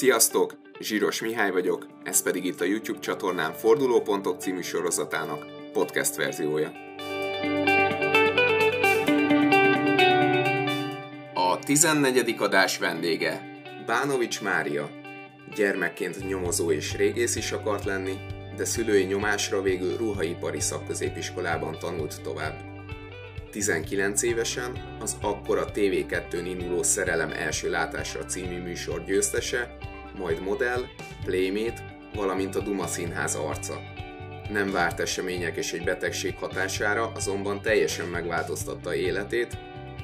Sziasztok! Zsíros Mihály vagyok, ez pedig itt a YouTube csatornám Fordulópontok című sorozatának podcast verziója. A 14. adás vendége Bánovics Mária. Gyermekként nyomozó és régész is akart lenni, de szülői nyomásra végül ruhaipari szakközépiskolában tanult tovább. 19 évesen az akkor a TV2-n induló Szerelem első látásra című műsor győztese, majd modell, playmate, valamint a Duma Színház arca. Nem várt események és egy betegség hatására azonban teljesen megváltoztatta életét,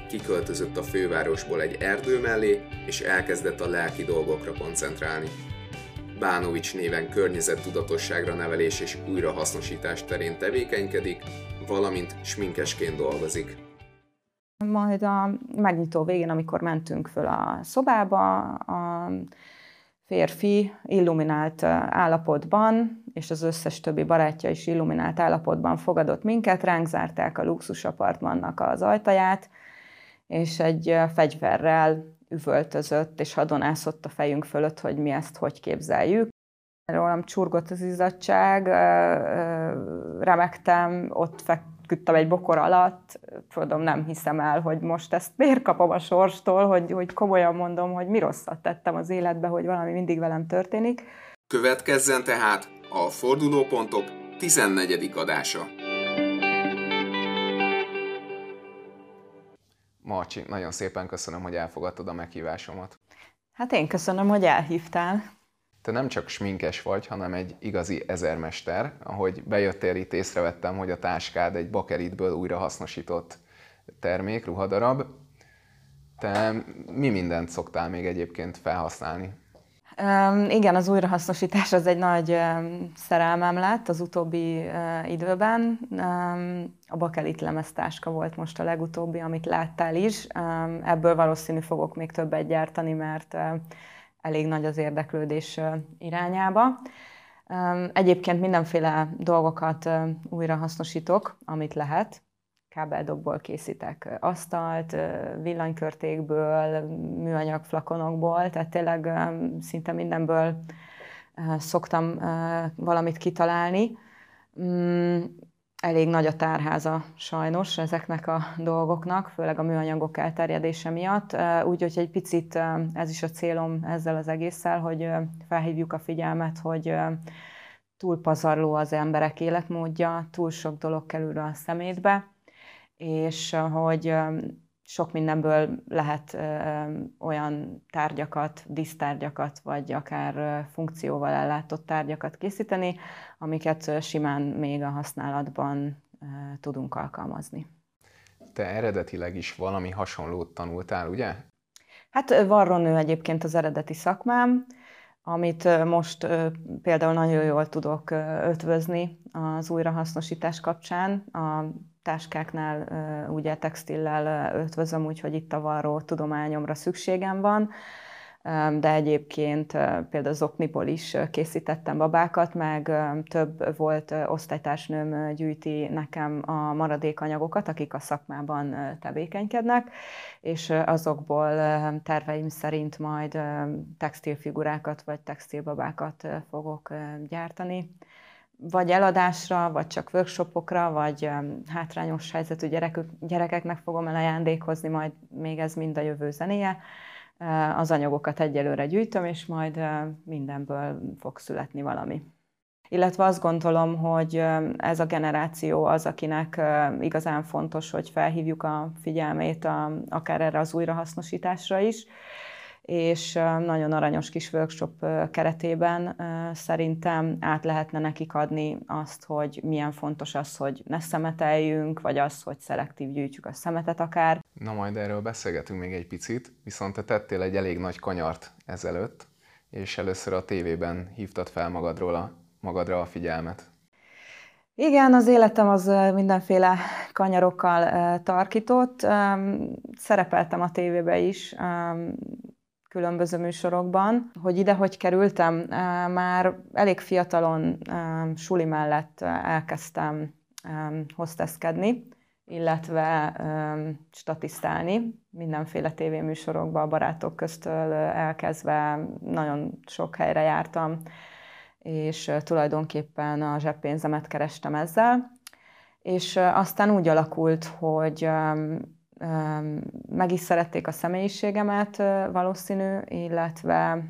kiköltözött a fővárosból egy erdő mellé, és elkezdett a lelki dolgokra koncentrálni. Bánovics néven környezettudatosságra nevelés és újrahasznosítás terén tevékenykedik, valamint sminkesként dolgozik. Majd a megnyitó végén, amikor mentünk föl a szobába, a férfi illuminált állapotban, és az összes többi barátja is illuminált állapotban fogadott minket, ránk zárták a luxusapartmannak az ajtaját, és egy fegyverrel üvöltözött és hadonászott a fejünk fölött, hogy mi ezt hogy képzeljük. Rólam csurgott az izzadság, remektem, ott feküdtem egy bokor alatt, tudom, nem hiszem el, hogy most ezt miért kapom a sorstól, hogy, hogy komolyan mondom, hogy mi rosszat tettem az életbe, hogy valami mindig velem történik. Következzen tehát a Fordulópontok 14. adása. Marcsi, nagyon szépen köszönöm, hogy elfogadtad a meghívásomat. Hát én köszönöm, hogy elhívtál. Te nem csak sminkes vagy, hanem egy igazi ezermester. Ahogy bejöttél itt, észrevettem, hogy a táskád egy bakelitből újra hasznosított termék, ruhadarab. Te mi mindent szoktál még egyébként felhasználni? Um, igen, az újrahasznosítás az egy nagy um, szerelmem lett az utóbbi uh, időben. Um, a bakelit lemeztáska volt most a legutóbbi, amit láttál is. Um, ebből valószínű fogok még többet gyártani, mert uh, elég nagy az érdeklődés irányába. Egyébként mindenféle dolgokat uh, újrahasznosítok, amit lehet kábeldobból készítek asztalt, villanykörtékből, műanyag flakonokból, tehát tényleg szinte mindenből szoktam valamit kitalálni. Elég nagy a tárháza sajnos ezeknek a dolgoknak, főleg a műanyagok elterjedése miatt. Úgyhogy egy picit ez is a célom ezzel az egésszel, hogy felhívjuk a figyelmet, hogy túl pazarló az emberek életmódja, túl sok dolog kerül a szemétbe, és hogy sok mindenből lehet olyan tárgyakat, dísztárgyakat, vagy akár funkcióval ellátott tárgyakat készíteni, amiket simán még a használatban tudunk alkalmazni. Te eredetileg is valami hasonlót tanultál, ugye? Hát varronő egyébként az eredeti szakmám, amit most például nagyon jól tudok ötvözni az újrahasznosítás kapcsán. A táskáknál ugye textillel ötvözöm, úgyhogy itt a varró tudományomra szükségem van, de egyébként például az okniból is készítettem babákat, meg több volt osztálytársnőm gyűjti nekem a maradékanyagokat, akik a szakmában tevékenykednek, és azokból terveim szerint majd textilfigurákat vagy textilbabákat fogok gyártani vagy eladásra, vagy csak workshopokra, vagy hátrányos helyzetű gyerek, gyerekeknek fogom el ajándékozni, majd még ez mind a jövő zenéje. Az anyagokat egyelőre gyűjtöm, és majd mindenből fog születni valami. Illetve azt gondolom, hogy ez a generáció az, akinek igazán fontos, hogy felhívjuk a figyelmét a, akár erre az újrahasznosításra is, és nagyon aranyos kis workshop keretében szerintem át lehetne nekik adni azt, hogy milyen fontos az, hogy ne szemeteljünk, vagy az, hogy szelektív gyűjtjük a szemetet akár. Na majd erről beszélgetünk még egy picit, viszont te tettél egy elég nagy kanyart ezelőtt, és először a tévében hívtad fel magadról a, magadra a figyelmet. Igen, az életem az mindenféle kanyarokkal tarkított. Szerepeltem a tévébe is, különböző műsorokban. Hogy ide hogy kerültem, már elég fiatalon suli mellett elkezdtem hosteszkedni, illetve statisztálni mindenféle tévéműsorokba, a barátok köztől elkezdve nagyon sok helyre jártam, és tulajdonképpen a zseppénzemet kerestem ezzel. És aztán úgy alakult, hogy meg is szerették a személyiségemet valószínű, illetve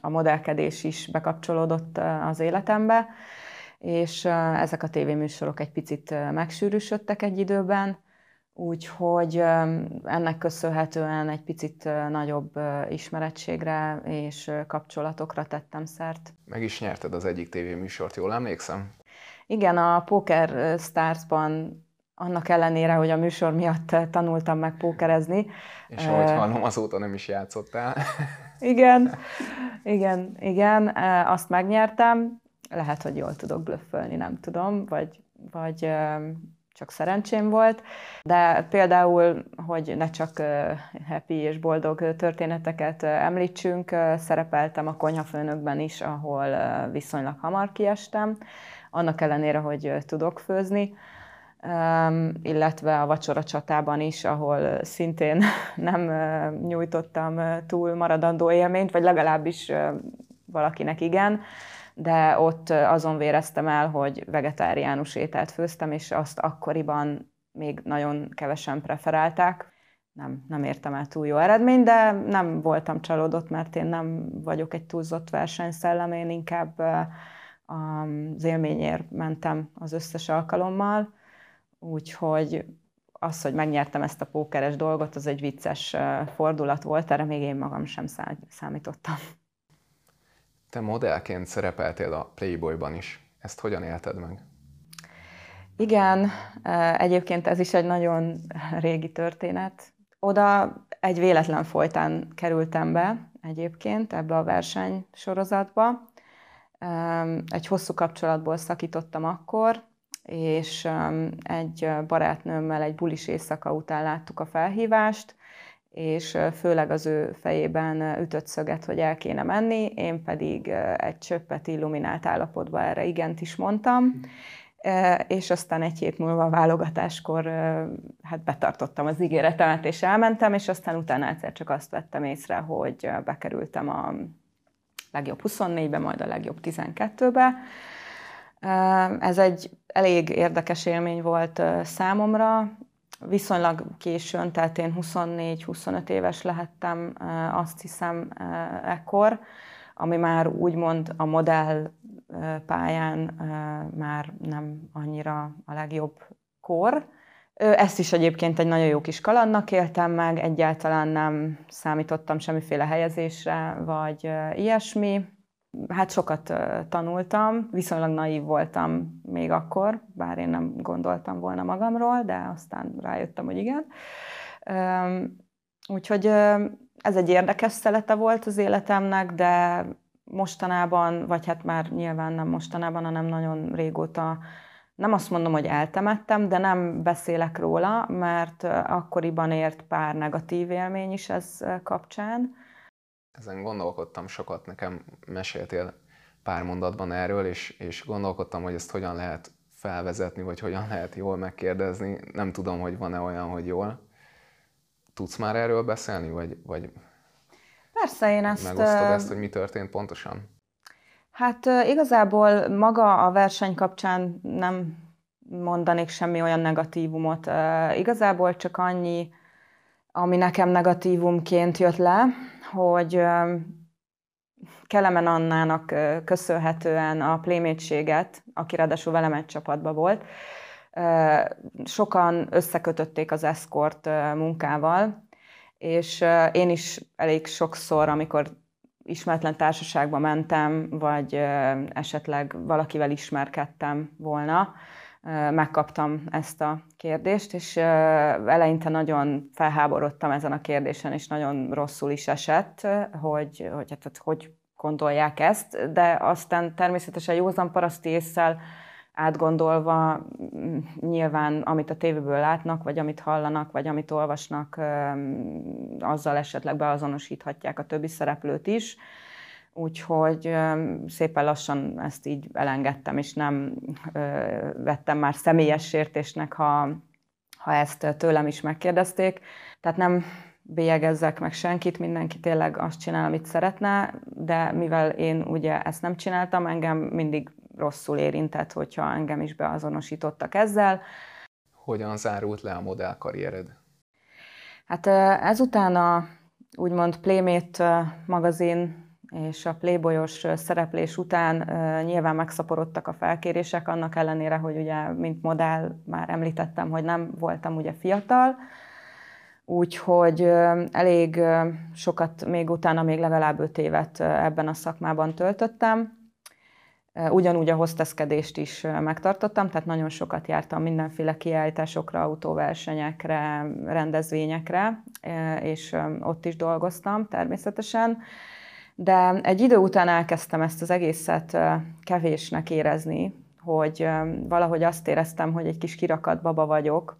a modellkedés is bekapcsolódott az életembe, és ezek a tévéműsorok egy picit megsűrűsödtek egy időben, úgyhogy ennek köszönhetően egy picit nagyobb ismerettségre és kapcsolatokra tettem szert. Meg is nyerted az egyik tévéműsort, jól emlékszem? Igen, a Poker Stars-ban annak ellenére, hogy a műsor miatt tanultam meg pókerezni. És ahogy hallom, azóta nem is játszottál. igen, igen, igen, azt megnyertem. Lehet, hogy jól tudok blöffölni, nem tudom, vagy, vagy csak szerencsém volt, de például, hogy ne csak happy és boldog történeteket említsünk, szerepeltem a konyhafőnökben is, ahol viszonylag hamar kiestem, annak ellenére, hogy tudok főzni, illetve a vacsora csatában is, ahol szintén nem nyújtottam túl maradandó élményt, vagy legalábbis valakinek igen, de ott azon véreztem el, hogy vegetáriánus ételt főztem, és azt akkoriban még nagyon kevesen preferálták. Nem, nem értem el túl jó eredmény, de nem voltam csalódott, mert én nem vagyok egy túlzott versenyszellem, én inkább az élményért mentem az összes alkalommal, úgyhogy az, hogy megnyertem ezt a pókeres dolgot, az egy vicces fordulat volt, erre még én magam sem számítottam. Te modellként szerepeltél a Playboyban is. Ezt hogyan élted meg? Igen, egyébként ez is egy nagyon régi történet. Oda egy véletlen folytán kerültem be egyébként ebbe a versenysorozatba. Egy hosszú kapcsolatból szakítottam akkor, és egy barátnőmmel egy bulis éjszaka után láttuk a felhívást, és főleg az ő fejében ütött szöget, hogy el kéne menni, én pedig egy csöppet illuminált állapotban erre igent is mondtam, és aztán egy hét múlva a válogatáskor hát betartottam az ígéretemet, és elmentem, és aztán utána egyszer csak azt vettem észre, hogy bekerültem a legjobb 24-be, majd a legjobb 12-be. Ez egy elég érdekes élmény volt számomra, viszonylag későn, tehát én 24-25 éves lehettem, azt hiszem ekkor, ami már úgymond a modell pályán már nem annyira a legjobb kor. Ezt is egyébként egy nagyon jó kis kalandnak éltem meg, egyáltalán nem számítottam semmiféle helyezésre, vagy ilyesmi. Hát sokat tanultam, viszonylag naív voltam még akkor, bár én nem gondoltam volna magamról, de aztán rájöttem, hogy igen. Úgyhogy ez egy érdekes szelete volt az életemnek, de mostanában, vagy hát már nyilván nem mostanában, hanem nagyon régóta nem azt mondom, hogy eltemettem, de nem beszélek róla, mert akkoriban ért pár negatív élmény is ez kapcsán ezen gondolkodtam sokat, nekem meséltél pár mondatban erről, és, és gondolkodtam, hogy ezt hogyan lehet felvezetni, vagy hogyan lehet jól megkérdezni. Nem tudom, hogy van-e olyan, hogy jól. Tudsz már erről beszélni, vagy, vagy Persze, én ezt... Megosztod ezt, hogy mi történt pontosan? Hát igazából maga a verseny kapcsán nem mondanék semmi olyan negatívumot. Igazából csak annyi, ami nekem negatívumként jött le, hogy Kelemen Annának köszönhetően a plémétséget, aki ráadásul velem egy csapatban volt, sokan összekötötték az eszkort munkával, és én is elég sokszor, amikor ismeretlen társaságba mentem, vagy esetleg valakivel ismerkedtem volna, megkaptam ezt a kérdést, és eleinte nagyon felháborodtam ezen a kérdésen, és nagyon rosszul is esett, hogy hogy, hát, hogy gondolják ezt, de aztán természetesen józan paraszti észsel átgondolva nyilván, amit a tévéből látnak, vagy amit hallanak, vagy amit olvasnak, azzal esetleg beazonosíthatják a többi szereplőt is. Úgyhogy szépen lassan ezt így elengedtem, és nem vettem már személyes sértésnek, ha, ha ezt tőlem is megkérdezték. Tehát nem bélyegezzek meg senkit, mindenki tényleg azt csinál, amit szeretne, de mivel én ugye ezt nem csináltam, engem mindig rosszul érintett, hogyha engem is beazonosítottak ezzel. Hogyan zárult le a modellkarriered? Hát ezután a úgymond Playmate magazin és a Playboyos szereplés után nyilván megszaporodtak a felkérések, annak ellenére, hogy ugye, mint modell már említettem, hogy nem voltam ugye fiatal, úgyhogy elég sokat még utána, még legalább öt évet ebben a szakmában töltöttem. Ugyanúgy a hosteszkedést is megtartottam, tehát nagyon sokat jártam mindenféle kiállításokra, autóversenyekre, rendezvényekre, és ott is dolgoztam természetesen. De egy idő után elkezdtem ezt az egészet kevésnek érezni, hogy valahogy azt éreztem, hogy egy kis kirakat baba vagyok,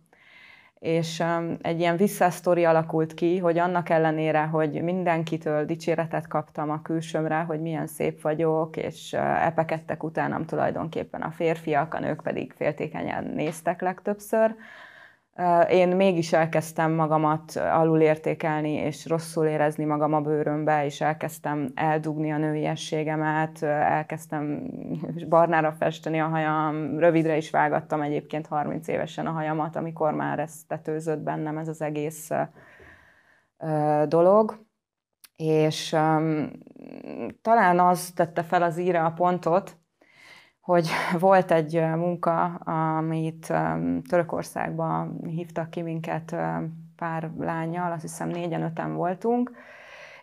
és egy ilyen visszasztori alakult ki, hogy annak ellenére, hogy mindenkitől dicséretet kaptam a külsőmre, hogy milyen szép vagyok, és epekedtek utánam tulajdonképpen a férfiak, a nők pedig féltékenyen néztek legtöbbször, én mégis elkezdtem magamat alulértékelni, és rosszul érezni magam a bőrömbe, és elkezdtem eldugni a nőiességemet, elkezdtem barnára festeni a hajam, rövidre is vágattam egyébként 30 évesen a hajamat, amikor már ez tetőzött bennem ez az egész dolog. És um, talán az tette fel az íre a pontot, hogy volt egy munka, amit Törökországba hívtak ki minket pár lányjal, azt hiszem négyen, öten voltunk,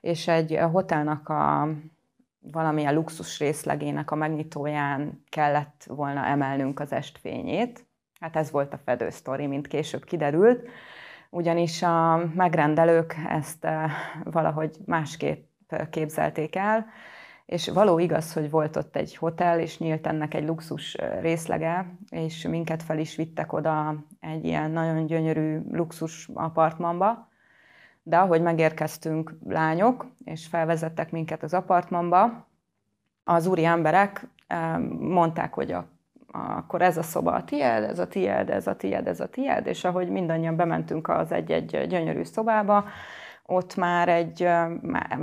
és egy hotelnak a valamilyen luxus részlegének a megnyitóján kellett volna emelnünk az estfényét. Hát ez volt a fedősztori, mint később kiderült, ugyanis a megrendelők ezt valahogy másképp képzelték el, és való igaz, hogy volt ott egy hotel, és nyílt ennek egy luxus részlege, és minket fel is vittek oda egy ilyen nagyon gyönyörű luxus apartmanba, de ahogy megérkeztünk lányok, és felvezettek minket az apartmanba, az úri emberek mondták, hogy a, akkor ez a szoba a tied, ez a tied, ez a tied, ez a tied, és ahogy mindannyian bementünk az egy-egy gyönyörű szobába, ott már egy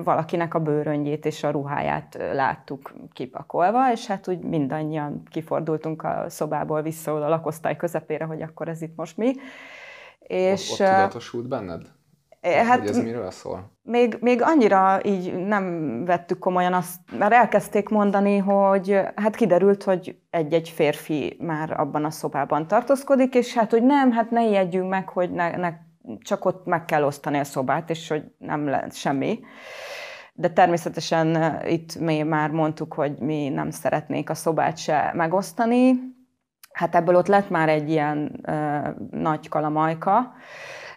valakinek a bőröngyét és a ruháját láttuk kipakolva, és hát úgy mindannyian kifordultunk a szobából vissza a lakosztály közepére, hogy akkor ez itt most mi. És, ott, ott tudatosult benned? Hát, hogy ez miről szól? Még, még annyira így nem vettük komolyan azt, mert elkezdték mondani, hogy hát kiderült, hogy egy-egy férfi már abban a szobában tartózkodik, és hát, hogy nem, hát ne ijedjünk meg, hogy ne, ne csak ott meg kell osztani a szobát, és hogy nem lehet semmi. De természetesen itt mi már mondtuk, hogy mi nem szeretnénk a szobát se megosztani. Hát ebből ott lett már egy ilyen uh, nagy kalamajka,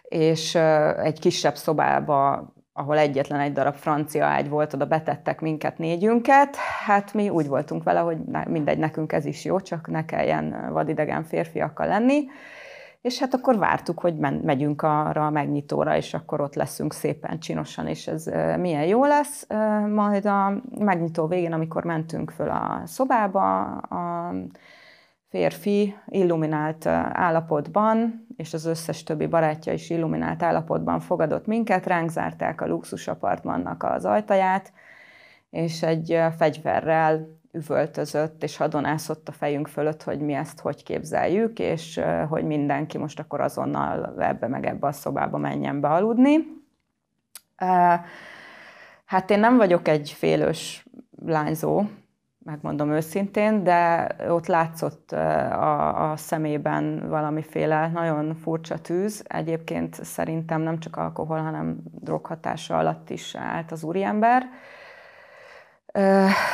és uh, egy kisebb szobába ahol egyetlen egy darab francia ágy volt, oda betettek minket négyünket. Hát mi úgy voltunk vele, hogy mindegy, nekünk ez is jó, csak ne kelljen vadidegen férfiakkal lenni. És hát akkor vártuk, hogy megyünk arra a megnyitóra, és akkor ott leszünk szépen csinosan, és ez milyen jó lesz. Majd a megnyitó végén, amikor mentünk föl a szobába, a férfi illuminált állapotban, és az összes többi barátja is illuminált állapotban fogadott minket, ránk zárták a luxusapartmannak az ajtaját, és egy fegyverrel üvöltözött és hadonászott a fejünk fölött, hogy mi ezt hogy képzeljük, és hogy mindenki most akkor azonnal ebbe meg ebbe a szobába menjen be aludni. Hát én nem vagyok egy félős lányzó, megmondom őszintén, de ott látszott a, a szemében valamiféle nagyon furcsa tűz. Egyébként szerintem nem csak alkohol, hanem droghatása alatt is állt az úriember.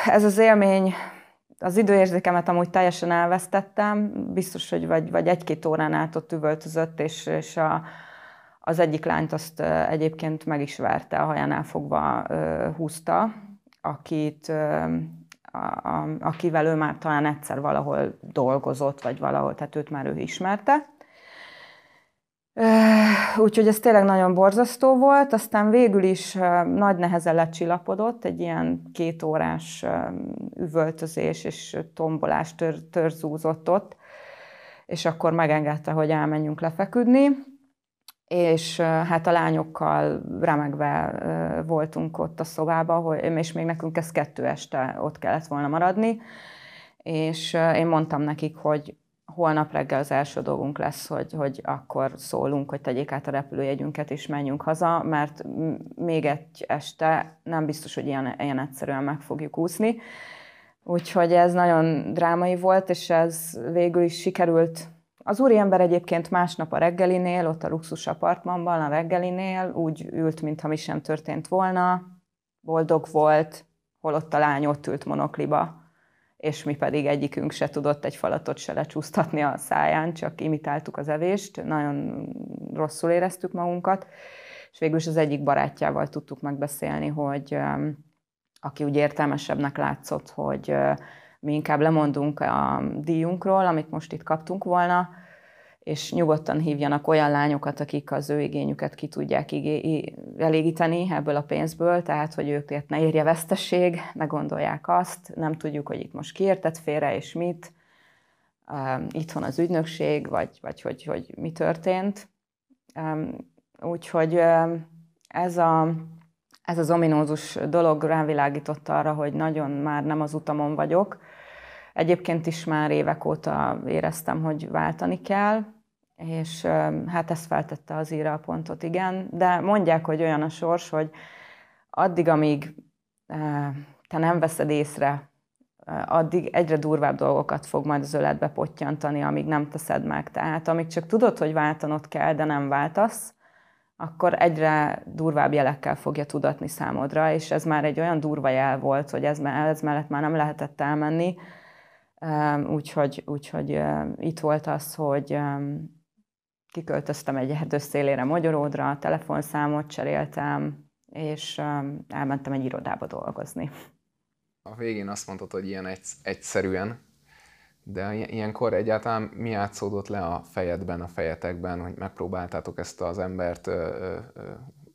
Ez az élmény, az időérzékemet amúgy teljesen elvesztettem, biztos, hogy vagy, vagy egy-két órán át ott üvöltözött, és, és a, az egyik lányt azt egyébként meg is verte, a hajánál fogva húzta, akit, a, a, akivel ő már talán egyszer valahol dolgozott, vagy valahol, tehát őt már ő ismerte. Úgyhogy ez tényleg nagyon borzasztó volt, aztán végül is nagy nehezen lecsillapodott, egy ilyen két órás üvöltözés és tombolás tör, törzúzott ott, és akkor megengedte, hogy elmenjünk lefeküdni, és hát a lányokkal remegve voltunk ott a szobában, és még nekünk ez kettő este ott kellett volna maradni, és én mondtam nekik, hogy holnap reggel az első dolgunk lesz, hogy, hogy akkor szólunk, hogy tegyék át a repülőjegyünket, és menjünk haza, mert még egy este nem biztos, hogy ilyen, ilyen egyszerűen meg fogjuk úszni. Úgyhogy ez nagyon drámai volt, és ez végül is sikerült. Az úriember egyébként másnap a reggelinél, ott a luxus apartmanban, a reggelinél úgy ült, mintha mi sem történt volna, boldog volt, holott a lány ott ült monokliba és mi pedig egyikünk se tudott egy falatot se lecsúsztatni a száján, csak imitáltuk az evést, nagyon rosszul éreztük magunkat, és végül is az egyik barátjával tudtuk megbeszélni, hogy aki úgy értelmesebbnek látszott, hogy mi inkább lemondunk a díjunkról, amit most itt kaptunk volna, és nyugodtan hívjanak olyan lányokat, akik az ő igényüket ki tudják elégíteni ebből a pénzből, tehát hogy őket ne érje vesztesség, ne gondolják azt, nem tudjuk, hogy itt most kiértett félre és mit, itthon az ügynökség, vagy, vagy hogy, hogy mi történt. Úgyhogy ez, a, ez az ominózus dolog rávilágított arra, hogy nagyon már nem az utamon vagyok. Egyébként is már évek óta éreztem, hogy váltani kell, és hát ezt feltette az íra a pontot, igen. De mondják, hogy olyan a sors, hogy addig, amíg te nem veszed észre, addig egyre durvább dolgokat fog majd az öletbe pottyantani, amíg nem teszed meg. Tehát amíg csak tudod, hogy váltanod kell, de nem váltasz, akkor egyre durvább jelekkel fogja tudatni számodra, és ez már egy olyan durva jel volt, hogy ez, ez mellett már nem lehetett elmenni, úgyhogy, úgyhogy itt volt az, hogy kiköltöztem egy erdő szélére Magyaródra, telefonszámot cseréltem, és um, elmentem egy irodába dolgozni. A végén azt mondtad, hogy ilyen egy, egyszerűen, de ilyenkor egyáltalán mi átszódott le a fejedben, a fejetekben, hogy megpróbáltátok ezt az embert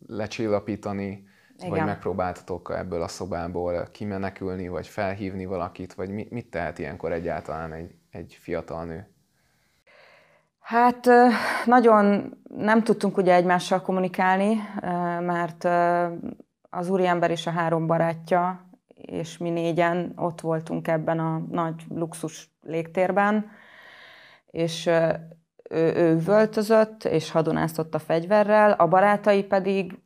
lecsillapítani, Igen. vagy megpróbáltatok ebből a szobából kimenekülni, vagy felhívni valakit, vagy mit, mit tehet ilyenkor egyáltalán egy, egy fiatal nő? Hát nagyon nem tudtunk ugye egymással kommunikálni, mert az úriember és a három barátja, és mi négyen ott voltunk ebben a nagy luxus légtérben, és ő, ő völtözött, és hadonászott a fegyverrel, a barátai pedig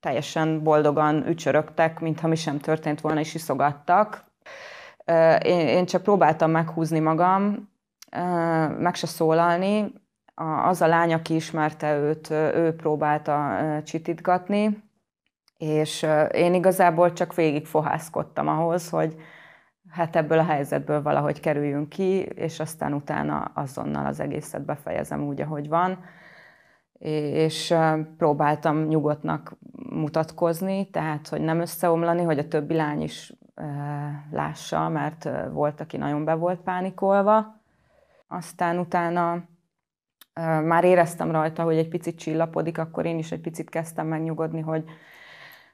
teljesen boldogan ücsörögtek, mintha mi sem történt volna, és iszogattak. Én, én csak próbáltam meghúzni magam, meg se szólalni. Az a lány, aki ismerte őt, ő próbálta csitítgatni, és én igazából csak végig fohászkodtam ahhoz, hogy hát ebből a helyzetből valahogy kerüljünk ki, és aztán utána azonnal az egészet befejezem úgy, ahogy van. És próbáltam nyugodtnak mutatkozni, tehát hogy nem összeomlani, hogy a többi lány is lássa, mert volt, aki nagyon be volt pánikolva aztán utána már éreztem rajta, hogy egy picit csillapodik, akkor én is egy picit kezdtem megnyugodni, hogy,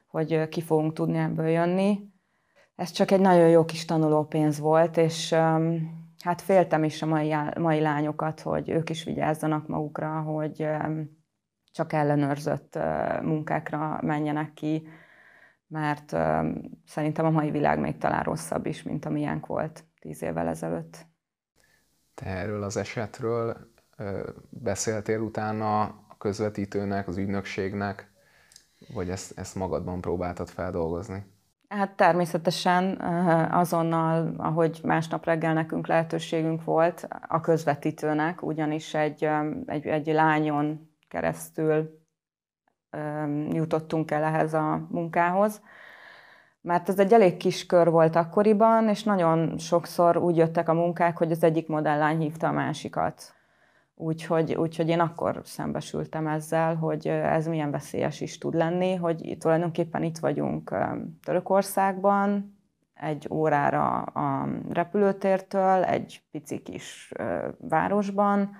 hogy ki fogunk tudni ebből jönni. Ez csak egy nagyon jó kis tanulópénz volt, és hát féltem is a mai, mai lányokat, hogy ők is vigyázzanak magukra, hogy csak ellenőrzött munkákra menjenek ki, mert szerintem a mai világ még talán rosszabb is, mint amilyenk volt tíz évvel ezelőtt. Te erről az esetről beszéltél utána a közvetítőnek, az ügynökségnek, vagy ezt, ezt magadban próbáltad feldolgozni? Hát természetesen azonnal, ahogy másnap reggel nekünk lehetőségünk volt, a közvetítőnek, ugyanis egy, egy, egy lányon keresztül jutottunk el ehhez a munkához mert ez egy elég kis kör volt akkoriban, és nagyon sokszor úgy jöttek a munkák, hogy az egyik modellány hívta a másikat. Úgyhogy, úgyhogy én akkor szembesültem ezzel, hogy ez milyen veszélyes is tud lenni, hogy tulajdonképpen itt vagyunk Törökországban, egy órára a repülőtértől, egy pici kis városban,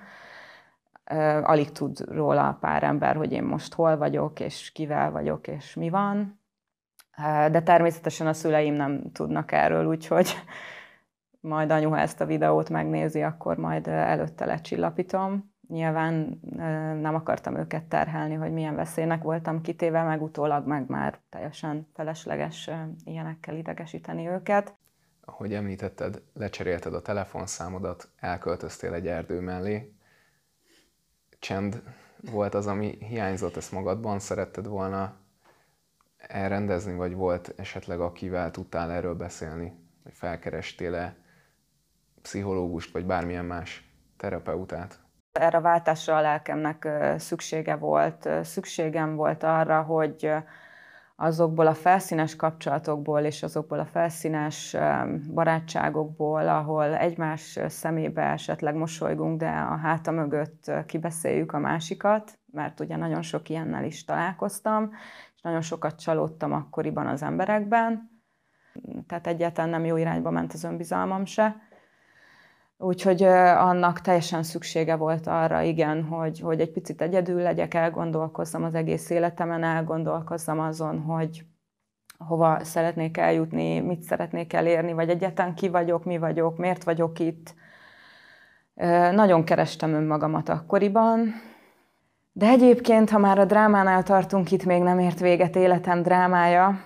alig tud róla pár ember, hogy én most hol vagyok, és kivel vagyok, és mi van. De természetesen a szüleim nem tudnak erről, úgyhogy majd anyu, ha ezt a videót megnézi, akkor majd előtte lecsillapítom. Nyilván nem akartam őket terhelni, hogy milyen veszélynek voltam kitéve, meg utólag meg már teljesen felesleges ilyenekkel idegesíteni őket. Ahogy említetted, lecserélted a telefonszámodat, elköltöztél egy erdő mellé. Csend volt az, ami hiányzott, ezt magadban szeretted volna elrendezni, vagy volt esetleg akivel tudtál erről beszélni, vagy felkerestél-e pszichológust, vagy bármilyen más terapeutát? Erre a váltásra a lelkemnek szüksége volt. Szükségem volt arra, hogy azokból a felszínes kapcsolatokból és azokból a felszínes barátságokból, ahol egymás szemébe esetleg mosolygunk, de a háta mögött kibeszéljük a másikat, mert ugye nagyon sok ilyennel is találkoztam, nagyon sokat csalódtam akkoriban az emberekben, tehát egyáltalán nem jó irányba ment az önbizalmam se. Úgyhogy annak teljesen szüksége volt arra, igen, hogy, hogy egy picit egyedül legyek, elgondolkozzam az egész életemen, elgondolkozzam azon, hogy hova szeretnék eljutni, mit szeretnék elérni, vagy egyáltalán ki vagyok, mi vagyok, miért vagyok itt. Nagyon kerestem önmagamat akkoriban, de egyébként, ha már a drámánál tartunk, itt még nem ért véget életem drámája,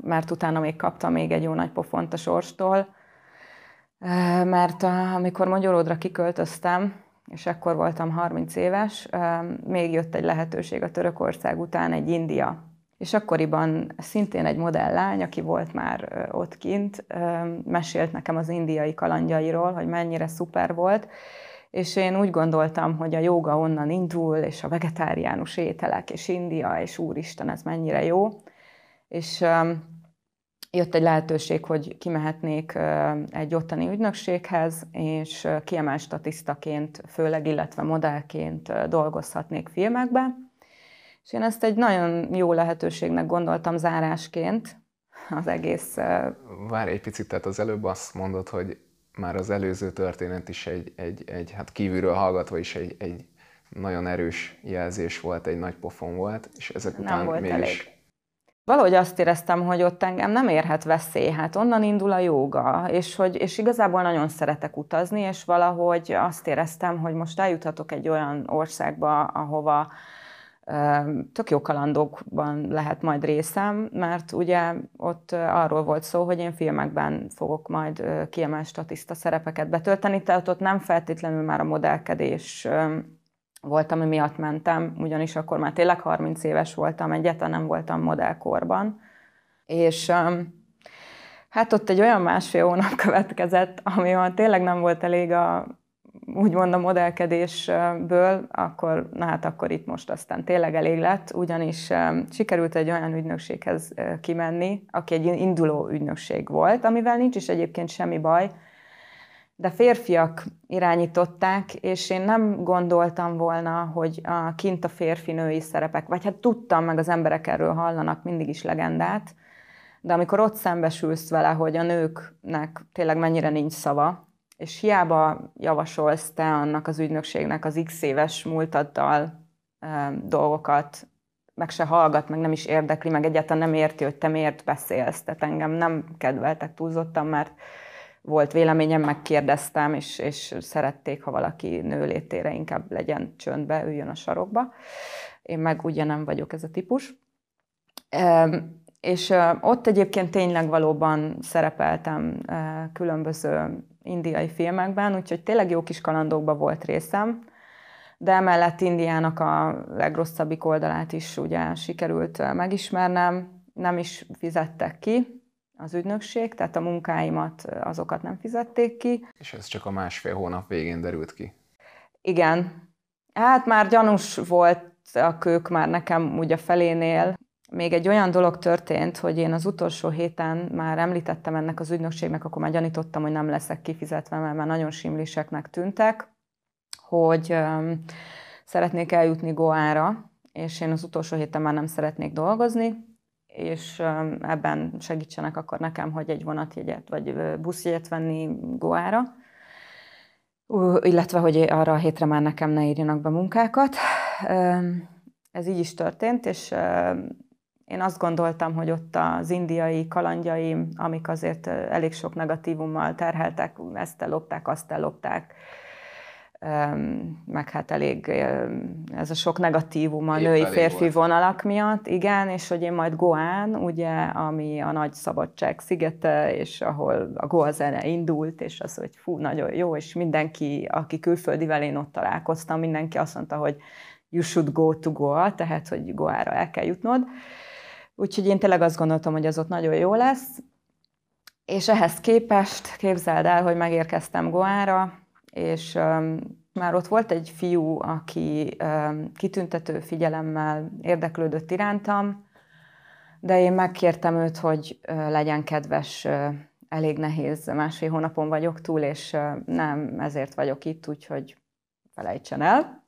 mert utána még kaptam még egy jó nagy pofont a sorstól, mert amikor Magyaródra kiköltöztem, és akkor voltam 30 éves, még jött egy lehetőség a Törökország után, egy India. És akkoriban szintén egy modelllány, aki volt már ott kint, mesélt nekem az indiai kalandjairól, hogy mennyire szuper volt, és én úgy gondoltam, hogy a joga onnan indul, és a vegetáriánus ételek, és India, és úristen, ez mennyire jó. És jött egy lehetőség, hogy kimehetnék egy ottani ügynökséghez, és kiemelt statisztaként, főleg, illetve modellként dolgozhatnék filmekbe. És én ezt egy nagyon jó lehetőségnek gondoltam zárásként az egész... Várj egy picit, tehát az előbb azt mondod, hogy már az előző történet is egy, egy, egy hát kívülről hallgatva is egy, egy nagyon erős jelzés volt, egy nagy pofon volt, és ezek Nem után volt mégis... elég. Valahogy azt éreztem, hogy ott engem nem érhet veszély, hát onnan indul a jóga, és, hogy, és igazából nagyon szeretek utazni, és valahogy azt éreztem, hogy most eljuthatok egy olyan országba, ahova tök jó kalandokban lehet majd részem, mert ugye ott arról volt szó, hogy én filmekben fogok majd kiemelt statiszta szerepeket betölteni, tehát ott nem feltétlenül már a modellkedés volt, ami miatt mentem, ugyanis akkor már tényleg 30 éves voltam, egyáltalán nem voltam modellkorban. És hát ott egy olyan másfél hónap következett, ami tényleg nem volt elég a, úgymond a modellkedésből, akkor, na hát akkor itt most aztán tényleg elég lett, ugyanis sikerült egy olyan ügynökséghez kimenni, aki egy induló ügynökség volt, amivel nincs is egyébként semmi baj, de férfiak irányították, és én nem gondoltam volna, hogy a kint a férfi-női szerepek, vagy hát tudtam, meg az emberek erről hallanak mindig is legendát, de amikor ott szembesülsz vele, hogy a nőknek tényleg mennyire nincs szava, és hiába javasolsz te annak az ügynökségnek az x éves múltaddal e, dolgokat, meg se hallgat, meg nem is érdekli, meg egyáltalán nem érti, hogy te miért beszélsz. Tehát engem nem kedveltek túlzottan, mert volt véleményem, megkérdeztem, és, és szerették, ha valaki nő létére inkább legyen csöndbe, üljön a sarokba. Én meg ugye nem vagyok ez a típus. És ott egyébként tényleg valóban szerepeltem különböző indiai filmekben, úgyhogy tényleg jó kis kalandokban volt részem, de emellett Indiának a legrosszabbik oldalát is ugye sikerült megismernem, nem is fizettek ki, az ügynökség, tehát a munkáimat, azokat nem fizették ki. És ez csak a másfél hónap végén derült ki? Igen. Hát már gyanús volt a kők már nekem ugye felénél. Még egy olyan dolog történt, hogy én az utolsó héten már említettem ennek az ügynökségnek, akkor már gyanítottam, hogy nem leszek kifizetve, mert már nagyon simliseknek tűntek, hogy um, szeretnék eljutni Goára, és én az utolsó héten már nem szeretnék dolgozni, és ebben segítsenek akkor nekem, hogy egy vonatjegyet vagy buszjegyet venni Goára. illetve hogy arra a hétre már nekem ne írjanak be munkákat. Ez így is történt, és én azt gondoltam, hogy ott az indiai kalandjaim, amik azért elég sok negatívummal terheltek, ezt ellopták, azt ellopták, meg hát elég ez a sok negatívum a női-férfi vonalak miatt, igen, és hogy én majd Goán, ugye, ami a nagy szabadság szigete, és ahol a Goa zene indult, és az, hogy fú, nagyon jó, és mindenki, aki külföldivel én ott találkoztam, mindenki azt mondta, hogy you should go to Goa, tehát, hogy Goára el kell jutnod. Úgyhogy én tényleg azt gondoltam, hogy az ott nagyon jó lesz, és ehhez képest képzeld el, hogy megérkeztem Goára, és um, már ott volt egy fiú, aki um, kitüntető figyelemmel érdeklődött irántam, de én megkértem őt, hogy uh, legyen kedves, uh, elég nehéz, másfél hónapon vagyok túl, és uh, nem ezért vagyok itt, úgyhogy felejtsen el.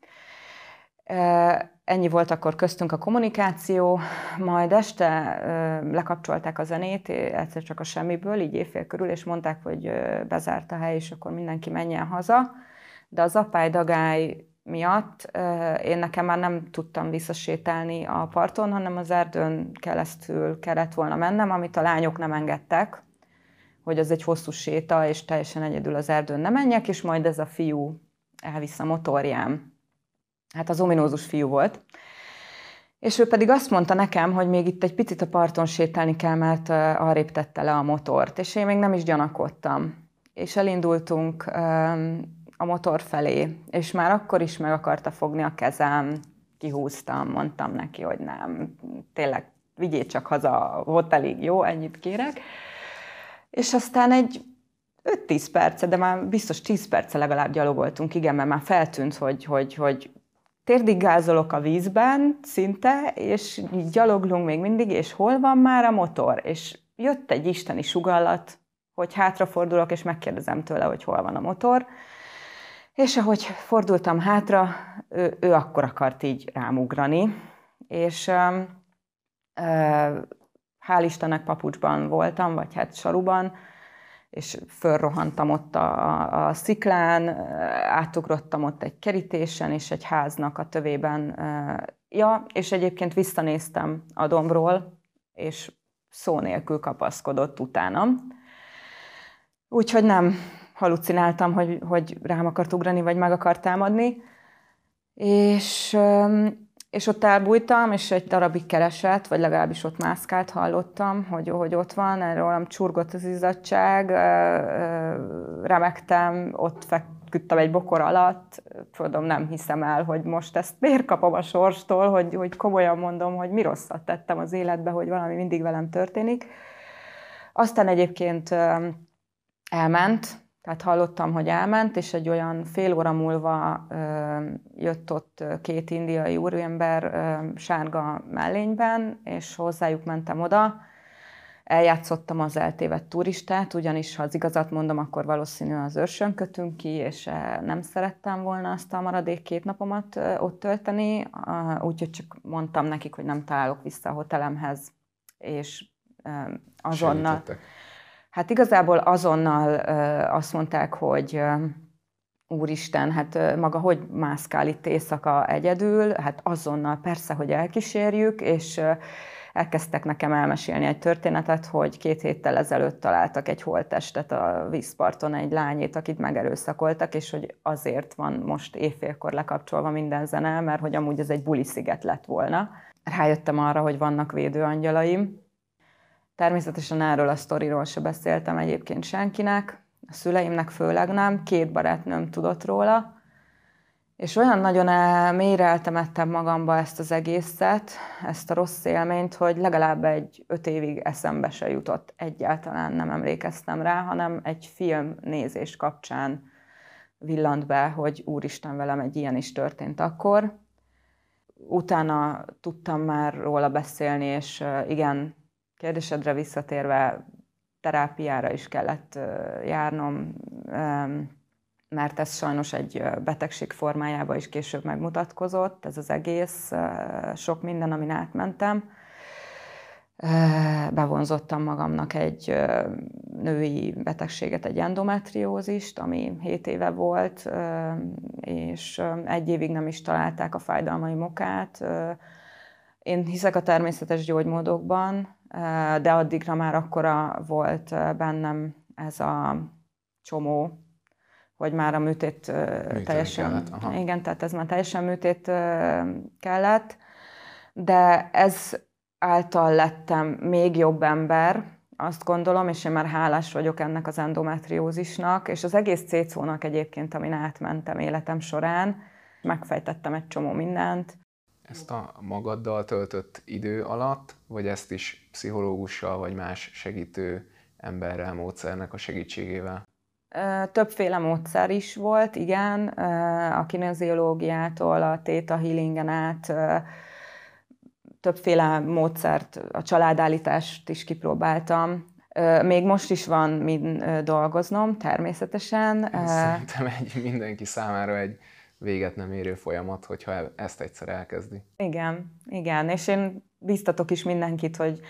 Ennyi volt akkor köztünk a kommunikáció, majd este lekapcsolták a zenét, egyszer csak a semmiből, így évfél körül, és mondták, hogy bezárt a hely, és akkor mindenki menjen haza. De az apály dagály miatt én nekem már nem tudtam visszasétálni a parton, hanem az erdőn keresztül kellett volna mennem, amit a lányok nem engedtek, hogy az egy hosszú séta, és teljesen egyedül az erdőn nem menjek, és majd ez a fiú elvisz a motorjám hát az ominózus fiú volt. És ő pedig azt mondta nekem, hogy még itt egy picit a parton sétálni kell, mert arrébb tette le a motort, és én még nem is gyanakodtam. És elindultunk a motor felé, és már akkor is meg akarta fogni a kezem, kihúztam, mondtam neki, hogy nem, tényleg vigyél csak haza, volt elég jó, ennyit kérek. És aztán egy 5-10 perce, de már biztos 10 perce legalább gyalogoltunk, igen, mert már feltűnt, hogy, hogy, hogy térdig gázolok a vízben szinte, és gyaloglunk még mindig, és hol van már a motor? És jött egy isteni sugallat, hogy hátrafordulok, és megkérdezem tőle, hogy hol van a motor. És ahogy fordultam hátra, ő, ő akkor akart így rámugrani, és ö, ö, hál' Istennek papucsban voltam, vagy hát saruban, és fölrohantam ott a, a sziklán, átugrottam ott egy kerítésen, és egy háznak a tövében. Ja, és egyébként visszanéztem a dombról, és szó nélkül kapaszkodott utánam. Úgyhogy nem halucináltam, hogy, hogy rám akart ugrani, vagy meg akart támadni. És és ott elbújtam, és egy darabig keresett, vagy legalábbis ott mászkált, hallottam, hogy, hogy ott van, rólam csurgott az izzadság, remektem, ott feküdtem egy bokor alatt, tudom, nem hiszem el, hogy most ezt miért kapom a sorstól, hogy, hogy komolyan mondom, hogy mi rosszat tettem az életbe, hogy valami mindig velem történik. Aztán egyébként elment, tehát hallottam, hogy elment, és egy olyan fél óra múlva ö, jött ott két indiai úriember ö, sárga mellényben, és hozzájuk mentem oda. Eljátszottam az eltévedt turistát, ugyanis ha az igazat mondom, akkor valószínű az őrsön kötünk ki, és nem szerettem volna azt a maradék két napomat ott tölteni, úgyhogy csak mondtam nekik, hogy nem találok vissza a hotelemhez, és azonnal... Segítettek Hát igazából azonnal azt mondták, hogy úristen, hát maga hogy mászkál itt éjszaka egyedül, hát azonnal persze, hogy elkísérjük, és elkezdtek nekem elmesélni egy történetet, hogy két héttel ezelőtt találtak egy holttestet a vízparton, egy lányét, akit megerőszakoltak, és hogy azért van most éjfélkor lekapcsolva minden zene, mert hogy amúgy ez egy buli sziget lett volna. Rájöttem arra, hogy vannak védőangyalaim, Természetesen erről a sztoriról se beszéltem egyébként senkinek, a szüleimnek főleg nem, két barátnőm tudott róla, és olyan nagyon mélyre eltemettem magamba ezt az egészet, ezt a rossz élményt, hogy legalább egy öt évig eszembe se jutott, egyáltalán nem emlékeztem rá, hanem egy film nézés kapcsán villant be, hogy úristen, velem egy ilyen is történt akkor. Utána tudtam már róla beszélni, és igen, kérdésedre visszatérve, terápiára is kellett járnom, mert ez sajnos egy betegség formájában is később megmutatkozott, ez az egész, sok minden, amin átmentem. bevonzottam magamnak egy női betegséget, egy endometriózist, ami 7 éve volt, és egy évig nem is találták a fájdalmai mokát. Én hiszek a természetes gyógymódokban, de addigra már akkora volt bennem ez a csomó, hogy már a műtét, műtét teljesen... Kellett, aha. Igen, tehát ez már teljesen műtét kellett, de ez által lettem még jobb ember, azt gondolom, és én már hálás vagyok ennek az endometriózisnak, és az egész cécónak egyébként, amin átmentem életem során, megfejtettem egy csomó mindent. Ezt a magaddal töltött idő alatt, vagy ezt is pszichológussal, vagy más segítő emberrel, módszernek a segítségével? Többféle módszer is volt, igen, a kineziológiától, a theta healingen át, többféle módszert, a családállítást is kipróbáltam. Még most is van mind dolgoznom, természetesen. Ez szerintem egy mindenki számára egy véget nem érő folyamat, hogyha ezt egyszer elkezdi. Igen, igen, és én biztatok is mindenkit, hogy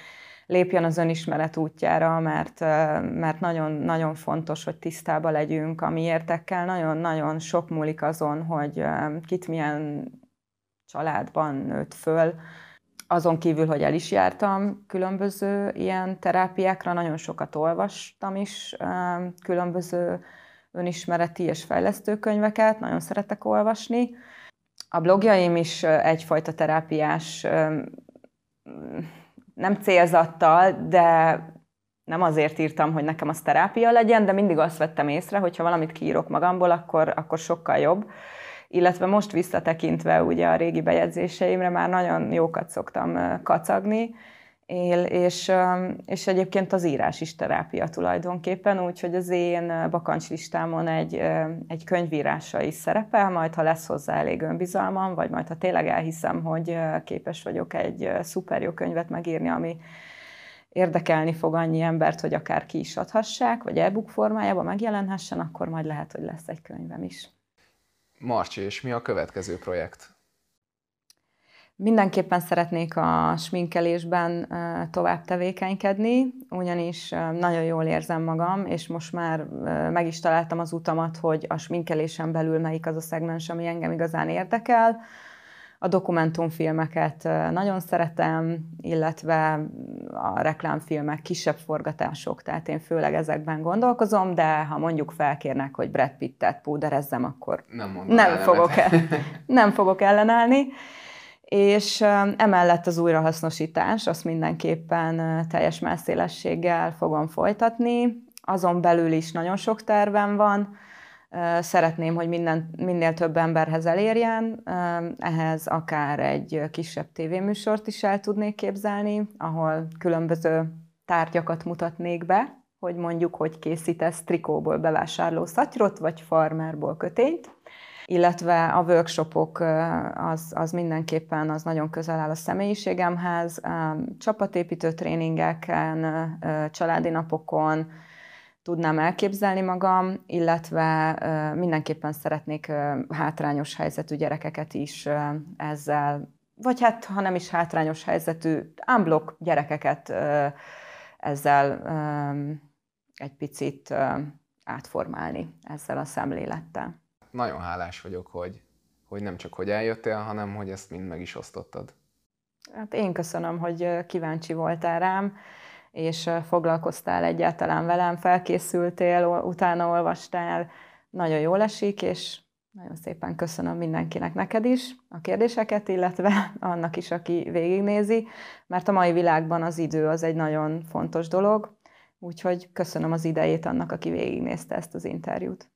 lépjen az önismeret útjára, mert, mert nagyon, nagyon fontos, hogy tisztába legyünk a mi értekkel. Nagyon-nagyon sok múlik azon, hogy kit milyen családban nőtt föl, azon kívül, hogy el is jártam különböző ilyen terápiákra, nagyon sokat olvastam is különböző önismereti és fejlesztő könyveket, nagyon szeretek olvasni. A blogjaim is egyfajta terápiás, nem célzattal, de nem azért írtam, hogy nekem az terápia legyen, de mindig azt vettem észre, hogy ha valamit kiírok magamból, akkor, akkor sokkal jobb illetve most visszatekintve ugye a régi bejegyzéseimre már nagyon jókat szoktam kacagni, és, és egyébként az írás is terápia tulajdonképpen, úgyhogy az én bakancslistámon egy, egy könyvírása is szerepel, majd ha lesz hozzá elég önbizalmam, vagy majd ha tényleg elhiszem, hogy képes vagyok egy szuper jó könyvet megírni, ami érdekelni fog annyi embert, hogy akár ki is adhassák, vagy e-book formájában megjelenhessen, akkor majd lehet, hogy lesz egy könyvem is. Marcsi, és mi a következő projekt? Mindenképpen szeretnék a sminkelésben tovább tevékenykedni, ugyanis nagyon jól érzem magam, és most már meg is találtam az utamat, hogy a sminkelésen belül melyik az a szegmens, ami engem igazán érdekel a dokumentumfilmeket nagyon szeretem, illetve a reklámfilmek, kisebb forgatások, tehát én főleg ezekben gondolkozom, de ha mondjuk felkérnek, hogy Brad Pittet púderezzem, akkor nem, nem, fogok, el, nem fogok ellenállni. És emellett az újrahasznosítás, azt mindenképpen teljes messzélességgel fogom folytatni. Azon belül is nagyon sok tervem van, Szeretném, hogy minden, minél több emberhez elérjen, ehhez akár egy kisebb tévéműsort is el tudnék képzelni, ahol különböző tárgyakat mutatnék be, hogy mondjuk, hogy készítesz trikóból bevásárló szatyrot, vagy farmerból kötényt, illetve a workshopok az, az mindenképpen az nagyon közel áll a személyiségemhez, csapatépítő tréningeken, családi napokon, tudnám elképzelni magam, illetve mindenképpen szeretnék hátrányos helyzetű gyerekeket is ezzel, vagy hát, ha nem is hátrányos helyzetű, unblock gyerekeket ezzel egy picit átformálni ezzel a szemlélettel. Nagyon hálás vagyok, hogy, hogy nem csak hogy eljöttél, hanem hogy ezt mind meg is osztottad. Hát én köszönöm, hogy kíváncsi voltál rám és foglalkoztál egyáltalán velem, felkészültél, utána olvastál, nagyon jól esik, és nagyon szépen köszönöm mindenkinek, neked is a kérdéseket, illetve annak is, aki végignézi, mert a mai világban az idő az egy nagyon fontos dolog, úgyhogy köszönöm az idejét annak, aki végignézte ezt az interjút.